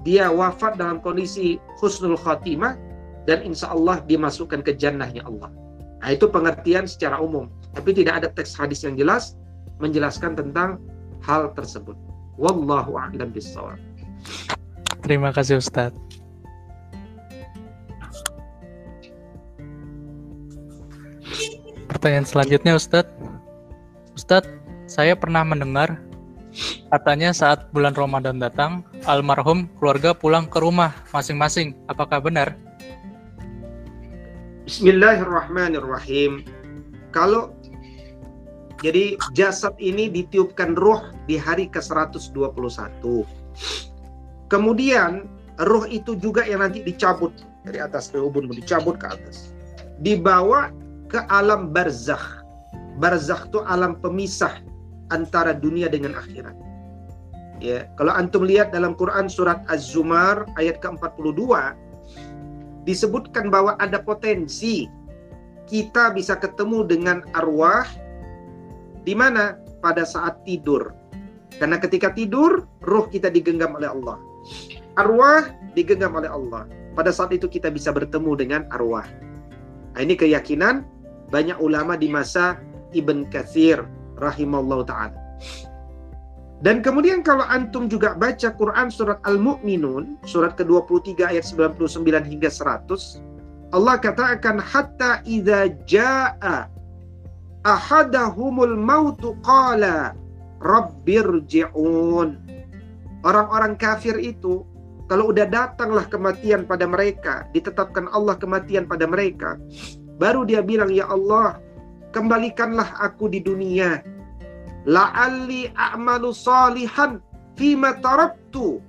dia wafat dalam kondisi husnul khotimah dan insya Allah dimasukkan ke jannahnya Allah. Nah, itu pengertian secara umum. Tapi tidak ada teks hadis yang jelas menjelaskan tentang hal tersebut. Wallahu a'lam bishawab. Terima kasih Ustaz. Pertanyaan selanjutnya Ustaz. Ustaz, saya pernah mendengar katanya saat bulan Ramadan datang, almarhum keluarga pulang ke rumah masing-masing. Apakah benar? Bismillahirrahmanirrahim. Kalau jadi jasad ini ditiupkan ruh di hari ke-121. Kemudian ruh itu juga yang nanti dicabut dari atas ke ubun dicabut ke atas. Dibawa ke alam barzakh. Barzakh itu alam pemisah antara dunia dengan akhirat. Ya, kalau antum lihat dalam Quran surat Az-Zumar ayat ke-42 disebutkan bahwa ada potensi kita bisa ketemu dengan arwah di mana? Pada saat tidur. Karena ketika tidur, ruh kita digenggam oleh Allah. Arwah digenggam oleh Allah. Pada saat itu kita bisa bertemu dengan arwah. Nah, ini keyakinan banyak ulama di masa Ibn Kathir rahimallahu ta'ala. Dan kemudian kalau antum juga baca Quran surat Al-Mu'minun, surat ke-23 ayat 99 hingga 100, Allah katakan hatta idza jaa ahadahumul mautu qala rabbirji'un. Orang-orang kafir itu kalau udah datanglah kematian pada mereka, ditetapkan Allah kematian pada mereka, baru dia bilang ya Allah, kembalikanlah aku di dunia. La'alli a'malu salihan fima taraktu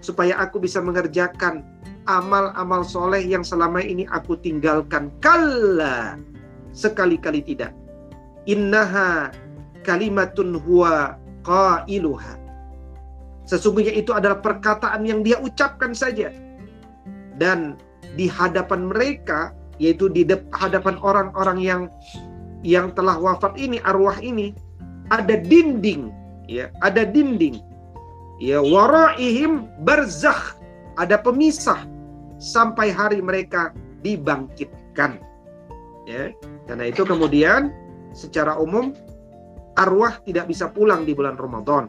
supaya aku bisa mengerjakan amal-amal soleh yang selama ini aku tinggalkan. Kalla sekali-kali tidak innaha kalimatun huwa qailuha. Sesungguhnya itu adalah perkataan yang dia ucapkan saja. Dan di hadapan mereka, yaitu di hadapan orang-orang yang yang telah wafat ini, arwah ini, ada dinding, ya, ada dinding. Ya, waraihim barzakh, ada pemisah sampai hari mereka dibangkitkan. Ya, karena itu kemudian secara umum arwah tidak bisa pulang di bulan Ramadan.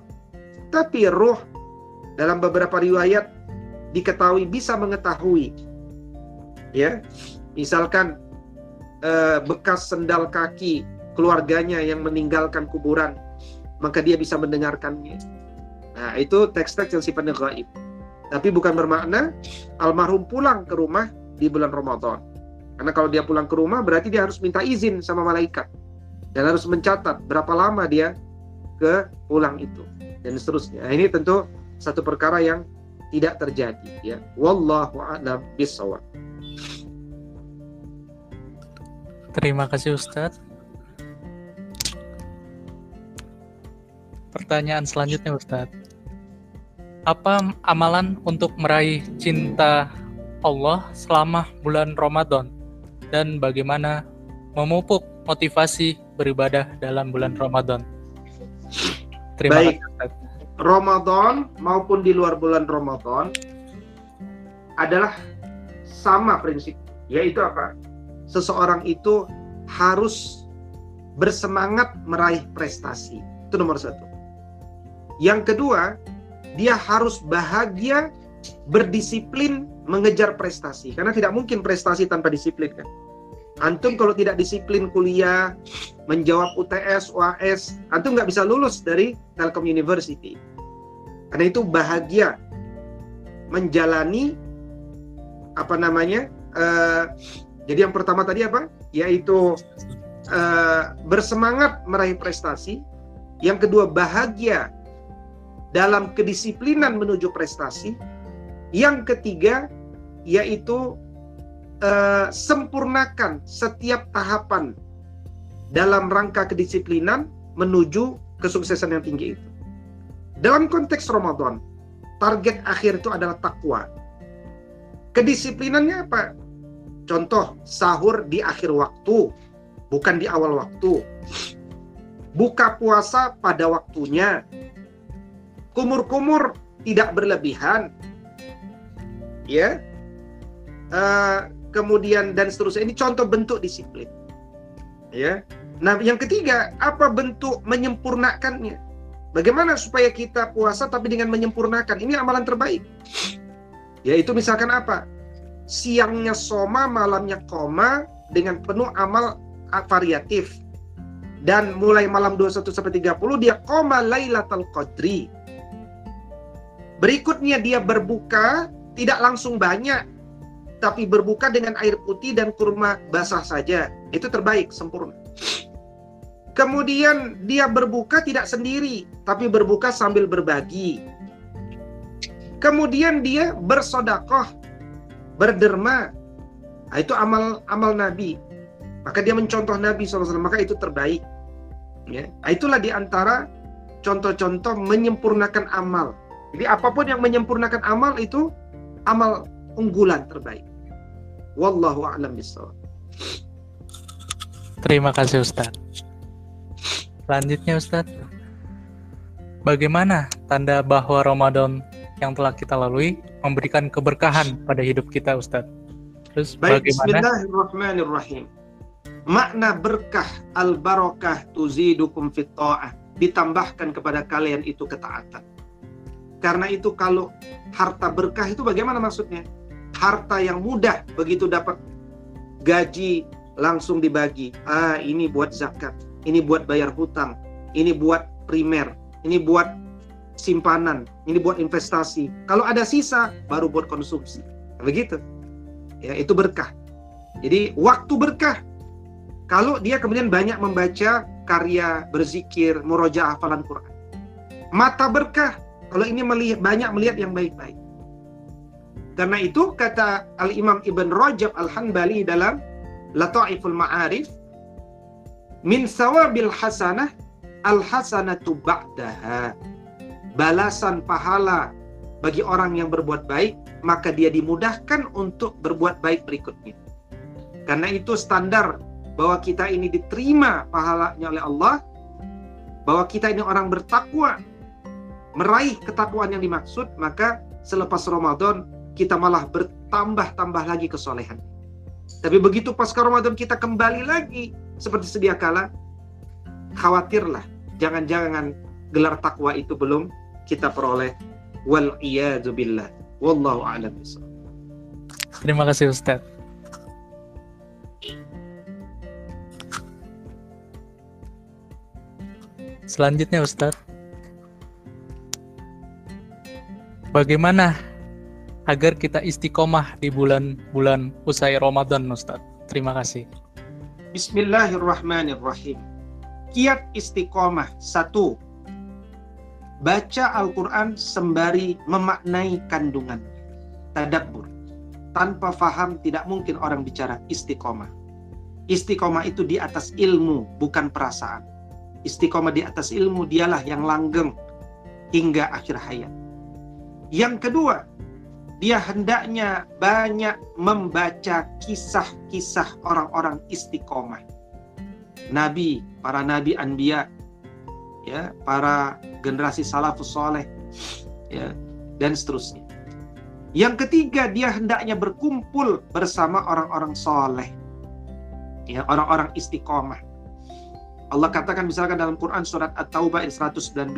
Tapi roh dalam beberapa riwayat diketahui bisa mengetahui ya misalkan eh, bekas sendal kaki keluarganya yang meninggalkan kuburan maka dia bisa mendengarkannya nah itu teks-teks yang sifatnya gaib tapi bukan bermakna almarhum pulang ke rumah di bulan Ramadan karena kalau dia pulang ke rumah berarti dia harus minta izin sama malaikat dan harus mencatat berapa lama dia ke pulang itu dan seterusnya. Nah, ini tentu satu perkara yang tidak terjadi ya. Wallahu a'lam bishawab. Terima kasih Ustadz. Pertanyaan selanjutnya Ustadz. Apa amalan untuk meraih cinta Allah selama bulan Ramadan dan bagaimana memupuk motivasi beribadah dalam bulan Ramadan. Terima Baik. kasih. Ramadan maupun di luar bulan Ramadan adalah sama prinsip, yaitu apa? Seseorang itu harus bersemangat meraih prestasi. Itu nomor satu. Yang kedua, dia harus bahagia berdisiplin mengejar prestasi. Karena tidak mungkin prestasi tanpa disiplin kan. Antum kalau tidak disiplin kuliah, menjawab UTS, UAS, antum nggak bisa lulus dari Telkom University. Karena itu bahagia menjalani apa namanya? Uh, jadi yang pertama tadi apa? Yaitu uh, bersemangat meraih prestasi. Yang kedua bahagia dalam kedisiplinan menuju prestasi. Yang ketiga yaitu uh, sempurnakan setiap tahapan dalam rangka kedisiplinan menuju kesuksesan yang tinggi itu. Dalam konteks Ramadan, target akhir itu adalah takwa. Kedisiplinannya apa? Contoh, sahur di akhir waktu, bukan di awal waktu. Buka puasa pada waktunya. Kumur-kumur tidak berlebihan. Ya. Uh, kemudian dan seterusnya ini contoh bentuk disiplin. Ya. Nah, yang ketiga, apa bentuk menyempurnakannya? Bagaimana supaya kita puasa tapi dengan menyempurnakan? Ini amalan terbaik. Yaitu misalkan apa? Siangnya soma, malamnya koma dengan penuh amal variatif. Dan mulai malam 21 sampai 30 dia koma Lailatul Qadri. Berikutnya dia berbuka tidak langsung banyak tapi berbuka dengan air putih dan kurma basah saja. Itu terbaik, sempurna. Kemudian dia berbuka tidak sendiri, tapi berbuka sambil berbagi. Kemudian dia bersodakoh, berderma. Nah, itu amal amal Nabi. Maka dia mencontoh Nabi SAW, maka itu terbaik. Ya. Nah, itulah di antara contoh-contoh menyempurnakan amal. Jadi apa pun yang menyempurnakan amal itu amal unggulan terbaik. Wallahu a'lam bishawab. Terima kasih Ustaz. Selanjutnya Ustadz, bagaimana tanda bahwa Ramadan yang telah kita lalui memberikan keberkahan pada hidup kita Ustadz? Terus Baik, bagaimana? Bismillahirrahmanirrahim. Makna berkah al-barakah tuzidukum fit ta'ah ditambahkan kepada kalian itu ketaatan. Karena itu kalau harta berkah itu bagaimana maksudnya? Harta yang mudah begitu dapat gaji langsung dibagi. Ah, ini buat zakat ini buat bayar hutang, ini buat primer, ini buat simpanan, ini buat investasi. Kalau ada sisa, baru buat konsumsi. Begitu. Ya, itu berkah. Jadi waktu berkah. Kalau dia kemudian banyak membaca karya berzikir, muroja hafalan Quran. Mata berkah. Kalau ini melihat, banyak melihat yang baik-baik. Karena itu kata Al-Imam Ibn Rajab Al-Hanbali dalam Lata'iful Ma'arif Min sawabil hasanah al hasanatu ba'daha. Balasan pahala bagi orang yang berbuat baik, maka dia dimudahkan untuk berbuat baik berikutnya. Karena itu standar bahwa kita ini diterima pahalanya oleh Allah, bahwa kita ini orang bertakwa, meraih ketakwaan yang dimaksud, maka selepas Ramadan kita malah bertambah-tambah lagi kesolehan. Tapi begitu pasca Ramadan kita kembali lagi seperti sedia kala, khawatirlah jangan-jangan gelar takwa itu belum kita peroleh. Wal billah. Wallahu a'lam Terima kasih Ustaz. Selanjutnya Ustaz. Bagaimana agar kita istiqomah di bulan-bulan usai Ramadan Ustaz? Terima kasih. Bismillahirrahmanirrahim. Kiat istiqomah satu. Baca Al-Quran sembari memaknai kandungan. Tadabbur. Tanpa faham tidak mungkin orang bicara istiqomah. Istiqomah itu di atas ilmu, bukan perasaan. Istiqomah di atas ilmu dialah yang langgeng hingga akhir hayat. Yang kedua, dia hendaknya banyak membaca kisah-kisah orang-orang istiqomah. Nabi, para nabi anbiya, ya, para generasi salafus soleh, ya, dan seterusnya. Yang ketiga, dia hendaknya berkumpul bersama orang-orang soleh, ya, orang-orang istiqomah. Allah katakan misalkan dalam Quran surat At-Taubah ayat 119,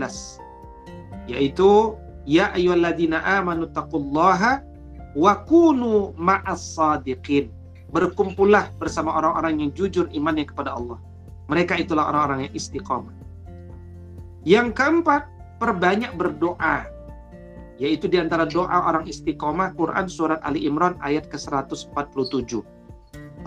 yaitu Ya ayyuhalladzina amanu taqullaha wa kunu ma'as. Berkumpullah bersama orang-orang yang jujur imannya kepada Allah. Mereka itulah orang-orang yang istiqomah. Yang keempat, perbanyak berdoa. Yaitu di antara doa orang istiqomah Quran surat Ali Imran ayat ke-147.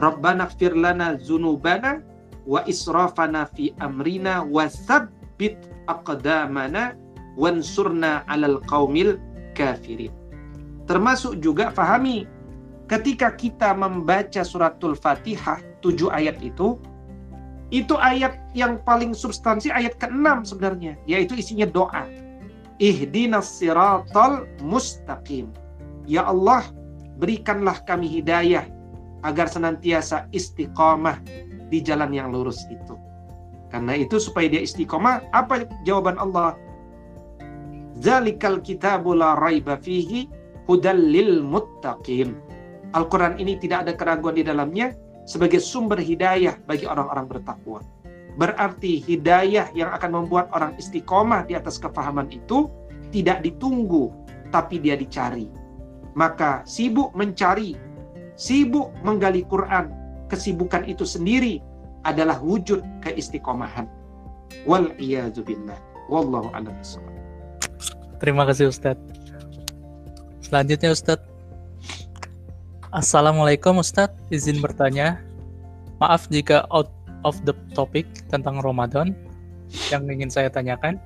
Rabbana gfir lana dzunubana wa israfana fi amrina wa tsabbit aqdamana wansurna alal qaumil kafirin. Termasuk juga fahami ketika kita membaca suratul Fatihah tujuh ayat itu Itu ayat yang paling substansi ayat ke-6 sebenarnya, yaitu isinya doa. Ihdinas siratal mustaqim. Ya Allah, berikanlah kami hidayah agar senantiasa istiqomah di jalan yang lurus itu. Karena itu supaya dia istiqomah, apa jawaban Allah? Zalikal kitabu la raiba fihi hudal lil muttaqin. Al-Quran ini tidak ada keraguan di dalamnya sebagai sumber hidayah bagi orang-orang bertakwa. Berarti hidayah yang akan membuat orang istiqomah di atas kefahaman itu tidak ditunggu, tapi dia dicari. Maka sibuk mencari, sibuk menggali Quran, kesibukan itu sendiri adalah wujud keistiqomahan. Wal billah. Wallahu a'lam Terima kasih Ustadz. Selanjutnya Ustadz, Assalamualaikum Ustadz, izin bertanya. Maaf jika out of the topic tentang Ramadan yang ingin saya tanyakan.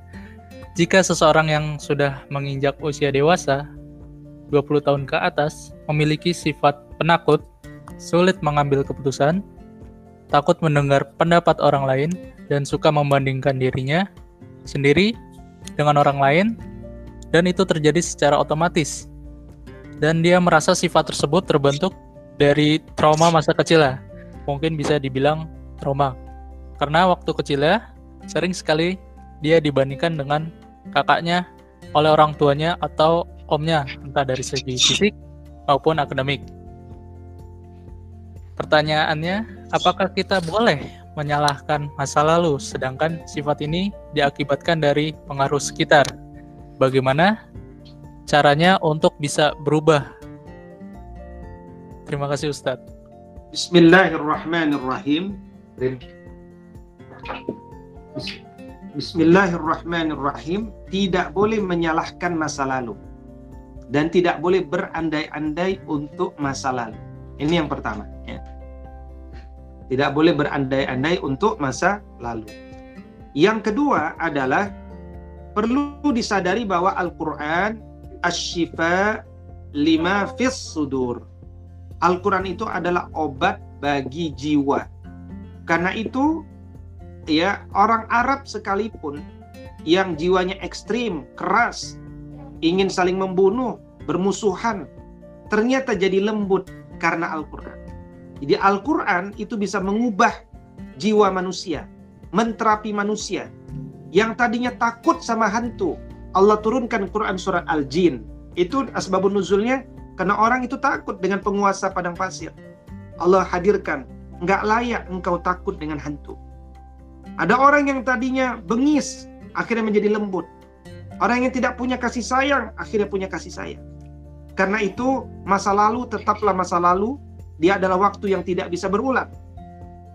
Jika seseorang yang sudah menginjak usia dewasa, 20 tahun ke atas, memiliki sifat penakut, sulit mengambil keputusan, takut mendengar pendapat orang lain, dan suka membandingkan dirinya sendiri dengan orang lain, dan itu terjadi secara otomatis dan dia merasa sifat tersebut terbentuk dari trauma masa kecil lah. Mungkin bisa dibilang trauma. Karena waktu kecilnya sering sekali dia dibandingkan dengan kakaknya oleh orang tuanya atau omnya, entah dari segi fisik maupun akademik. Pertanyaannya, apakah kita boleh menyalahkan masa lalu sedangkan sifat ini diakibatkan dari pengaruh sekitar? Bagaimana caranya untuk bisa berubah? Terima kasih Ustadz. Bismillahirrahmanirrahim. Bismillahirrahmanirrahim. Tidak boleh menyalahkan masa lalu. Dan tidak boleh berandai-andai untuk masa lalu. Ini yang pertama. Ya. Tidak boleh berandai-andai untuk masa lalu. Yang kedua adalah perlu disadari bahwa Al-Quran asyifa lima fis sudur. Al-Quran itu adalah obat bagi jiwa. Karena itu, ya orang Arab sekalipun yang jiwanya ekstrim, keras, ingin saling membunuh, bermusuhan, ternyata jadi lembut karena Al-Quran. Jadi Al-Quran itu bisa mengubah jiwa manusia, menterapi manusia. Yang tadinya takut sama hantu, Allah turunkan Quran surat Al-Jin. Itu asbabun nuzulnya karena orang itu takut dengan penguasa padang pasir. Allah hadirkan, nggak layak engkau takut dengan hantu. Ada orang yang tadinya bengis, akhirnya menjadi lembut. Orang yang tidak punya kasih sayang, akhirnya punya kasih sayang. Karena itu, masa lalu tetaplah masa lalu, dia adalah waktu yang tidak bisa berulang.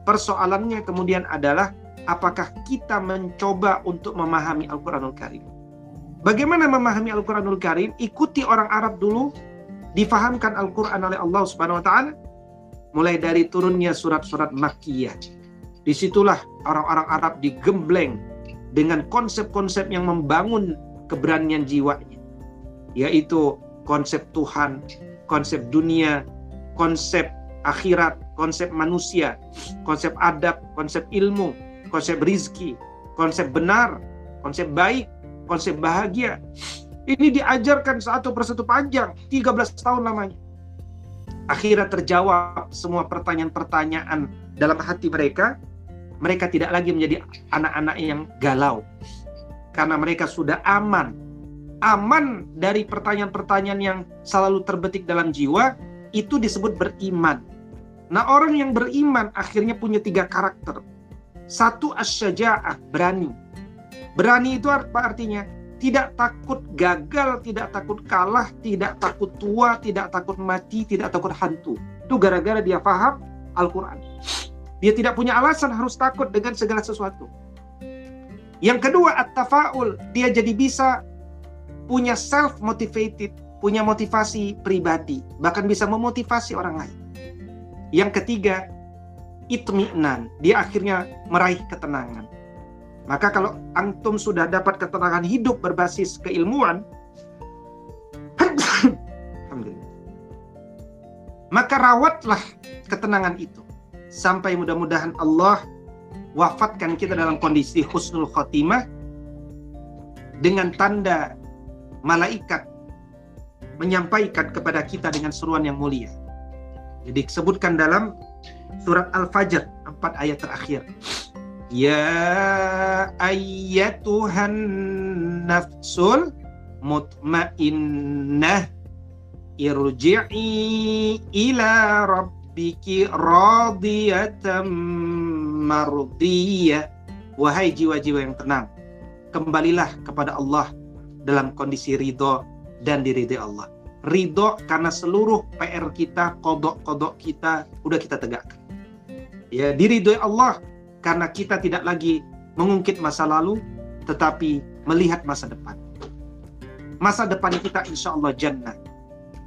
Persoalannya kemudian adalah, apakah kita mencoba untuk memahami Al-Quranul Karim? Bagaimana memahami Al-Quranul Karim? Ikuti orang Arab dulu, difahamkan Al-Quran oleh Allah Subhanahu Wa Taala, mulai dari turunnya surat-surat Makkiyah. Di situlah orang-orang Arab digembleng dengan konsep-konsep yang membangun keberanian jiwanya, yaitu konsep Tuhan, konsep dunia, konsep akhirat, konsep manusia, konsep adab, konsep ilmu, konsep rizki, konsep benar, konsep baik, konsep bahagia. Ini diajarkan satu persatu panjang, 13 tahun lamanya. Akhirnya terjawab semua pertanyaan-pertanyaan dalam hati mereka. Mereka tidak lagi menjadi anak-anak yang galau. Karena mereka sudah aman. Aman dari pertanyaan-pertanyaan yang selalu terbetik dalam jiwa, itu disebut beriman. Nah orang yang beriman akhirnya punya tiga karakter. Satu asyaja'ah, berani. Berani itu apa artinya? Tidak takut gagal, tidak takut kalah, tidak takut tua, tidak takut mati, tidak takut hantu. Itu gara-gara dia paham Al-Quran. Dia tidak punya alasan harus takut dengan segala sesuatu. Yang kedua, at-tafaul. Dia jadi bisa punya self-motivated, punya motivasi pribadi. Bahkan bisa memotivasi orang lain. Yang ketiga, itmi'nan. Dia akhirnya meraih ketenangan. Maka kalau antum sudah dapat ketenangan hidup berbasis keilmuan, maka rawatlah ketenangan itu sampai mudah-mudahan Allah wafatkan kita dalam kondisi husnul khotimah dengan tanda malaikat menyampaikan kepada kita dengan seruan yang mulia. Jadi disebutkan dalam surat Al-Fajr 4 ayat terakhir. Ya ayyatuhan nafsul mutmainnah irji'i ila rabbiki radiyatan mardiyah. Wahai jiwa-jiwa yang tenang, kembalilah kepada Allah dalam kondisi ridho dan diridhai Allah. Ridho karena seluruh PR kita, kodok-kodok kita, udah kita tegakkan. Ya, diridhoi Allah karena kita tidak lagi mengungkit masa lalu, tetapi melihat masa depan. Masa depan kita insya Allah jannah.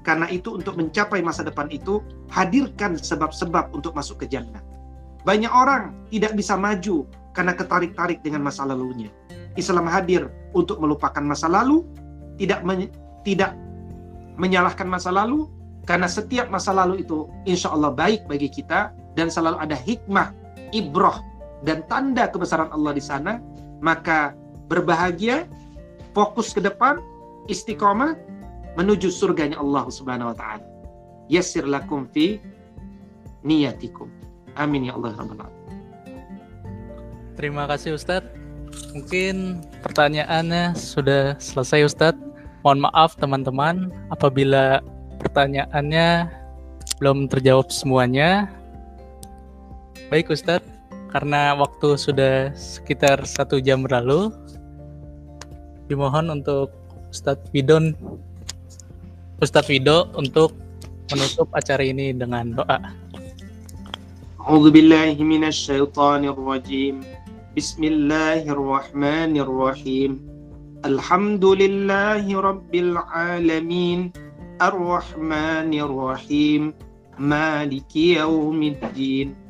Karena itu untuk mencapai masa depan itu, hadirkan sebab-sebab untuk masuk ke jannah. Banyak orang tidak bisa maju karena ketarik-tarik dengan masa lalunya. Islam hadir untuk melupakan masa lalu, tidak men, tidak menyalahkan masa lalu, karena setiap masa lalu itu insya Allah baik bagi kita dan selalu ada hikmah, ibroh dan tanda kebesaran Allah di sana, maka berbahagia, fokus ke depan, istiqomah menuju surganya Allah Subhanahu wa taala. Yassir lakum fi niyatikum. Amin ya Allah ya Terima kasih Ustadz. Mungkin pertanyaannya sudah selesai Ustadz. Mohon maaf teman-teman apabila pertanyaannya belum terjawab semuanya. Baik Ustadz, karena waktu sudah sekitar satu jam berlalu dimohon untuk Ustadz Widon Ustadz Wido untuk menutup acara ini dengan doa. A'udzubillahiminasyaitonirrojim Bismillahirrahmanirrahim. Alhamdulillahi Rabbil Alamin. Ar-Rahmanir Maliki Yaumiddin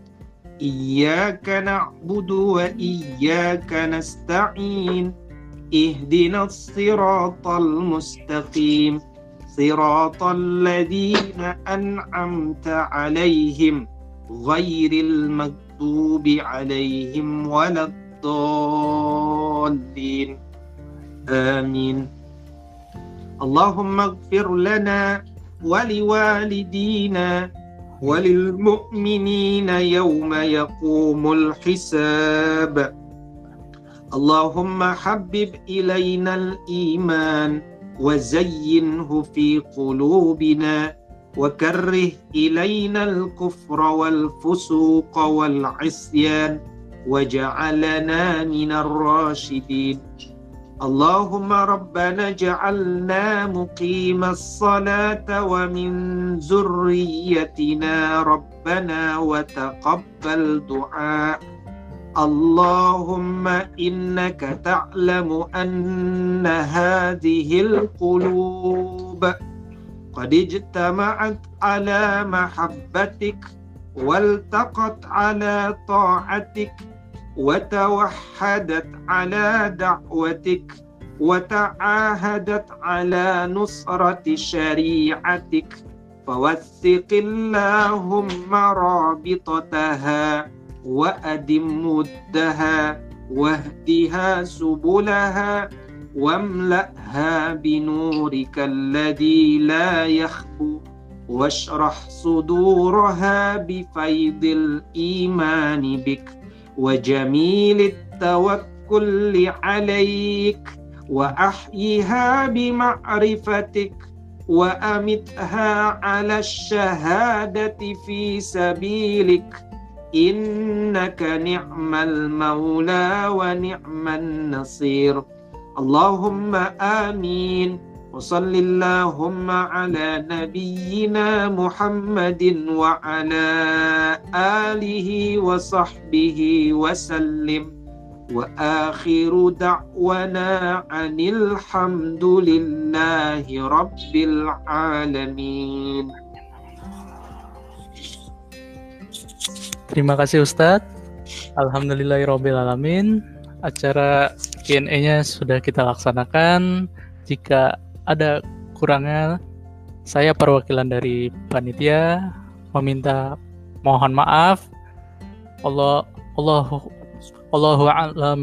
إياك نعبد وإياك نستعين اهدنا الصراط المستقيم صراط الذين أنعمت عليهم غير المغضوب عليهم ولا الضالين. آمين. اللهم اغفر لنا ولوالدينا وللمؤمنين يوم يقوم الحساب. اللهم حبب إلينا الإيمان وزينه في قلوبنا وكره إلينا الكفر والفسوق والعصيان وجعلنا من الراشدين. اللهم ربنا اجعلنا مقيم الصلاة ومن ذريتنا ربنا وتقبل دعاء. اللهم إنك تعلم أن هذه القلوب قد اجتمعت على محبتك والتقت على طاعتك وتوحدت على دعوتك وتعاهدت على نصرة شريعتك. فوثق اللهم رابطتها وأدم مدها واهدها سبلها واملأها بنورك الذي لا يخبو واشرح صدورها بفيض الإيمان بك. وجميل التوكل عليك وأحيها بمعرفتك وأمتها على الشهادة في سبيلك. إنك نعم المولى ونعم النصير. اللهم آمين. وصل اللهم على نبينا محمد وعلى آله وصحبه وسلم وآخر دعوانا عن الحمد لله رب العالمين Terima kasih Ustadz. Alhamdulillahirrahmanirrahim. Acara Q&A-nya sudah kita laksanakan. Jika ada kurangnya saya perwakilan dari panitia meminta mohon maaf. Allah Allah, Allahu a'lam.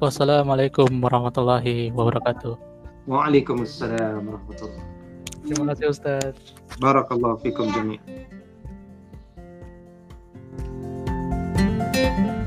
Wassalamualaikum warahmatullahi wabarakatuh. Waalaikumsalam warahmatullahi. Terima kasih Ustaz. Barakallahu fikum jami'. thank you